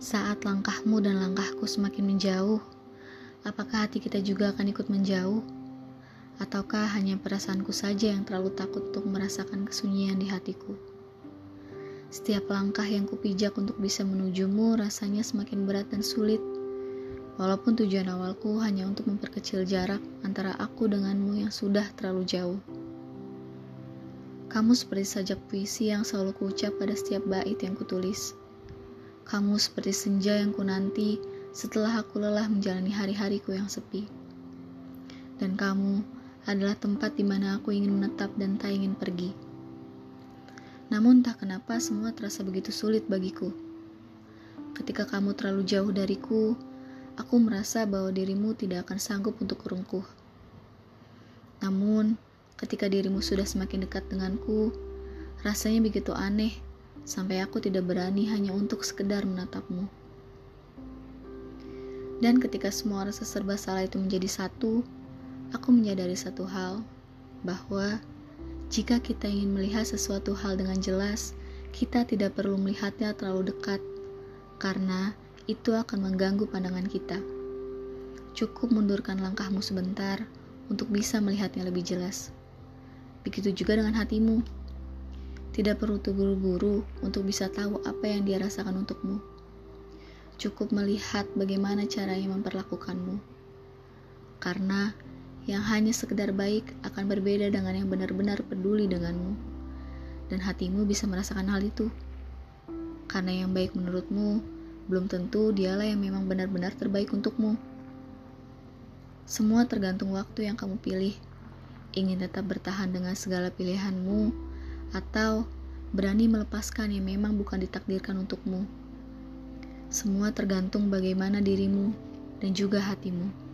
Saat langkahmu dan langkahku semakin menjauh, apakah hati kita juga akan ikut menjauh? Ataukah hanya perasaanku saja yang terlalu takut untuk merasakan kesunyian di hatiku? Setiap langkah yang kupijak untuk bisa menujumu rasanya semakin berat dan sulit. Walaupun tujuan awalku hanya untuk memperkecil jarak antara aku denganmu yang sudah terlalu jauh. Kamu seperti sajak puisi yang selalu kuucap pada setiap bait yang kutulis. Kamu seperti senja yang ku nanti setelah aku lelah menjalani hari-hariku yang sepi. Dan kamu adalah tempat di mana aku ingin menetap dan tak ingin pergi. Namun tak kenapa semua terasa begitu sulit bagiku. Ketika kamu terlalu jauh dariku, aku merasa bahwa dirimu tidak akan sanggup untuk kerungkuh. Namun, ketika dirimu sudah semakin dekat denganku, rasanya begitu aneh sampai aku tidak berani hanya untuk sekedar menatapmu. Dan ketika semua rasa serba salah itu menjadi satu, aku menyadari satu hal, bahwa jika kita ingin melihat sesuatu hal dengan jelas, kita tidak perlu melihatnya terlalu dekat, karena itu akan mengganggu pandangan kita. Cukup mundurkan langkahmu sebentar untuk bisa melihatnya lebih jelas. Begitu juga dengan hatimu. Tidak perlu terburu-buru untuk bisa tahu apa yang dia rasakan untukmu. Cukup melihat bagaimana caranya memperlakukanmu. Karena yang hanya sekedar baik akan berbeda dengan yang benar-benar peduli denganmu. Dan hatimu bisa merasakan hal itu. Karena yang baik menurutmu, belum tentu dialah yang memang benar-benar terbaik untukmu. Semua tergantung waktu yang kamu pilih. Ingin tetap bertahan dengan segala pilihanmu, atau berani melepaskan yang memang bukan ditakdirkan untukmu. Semua tergantung bagaimana dirimu dan juga hatimu.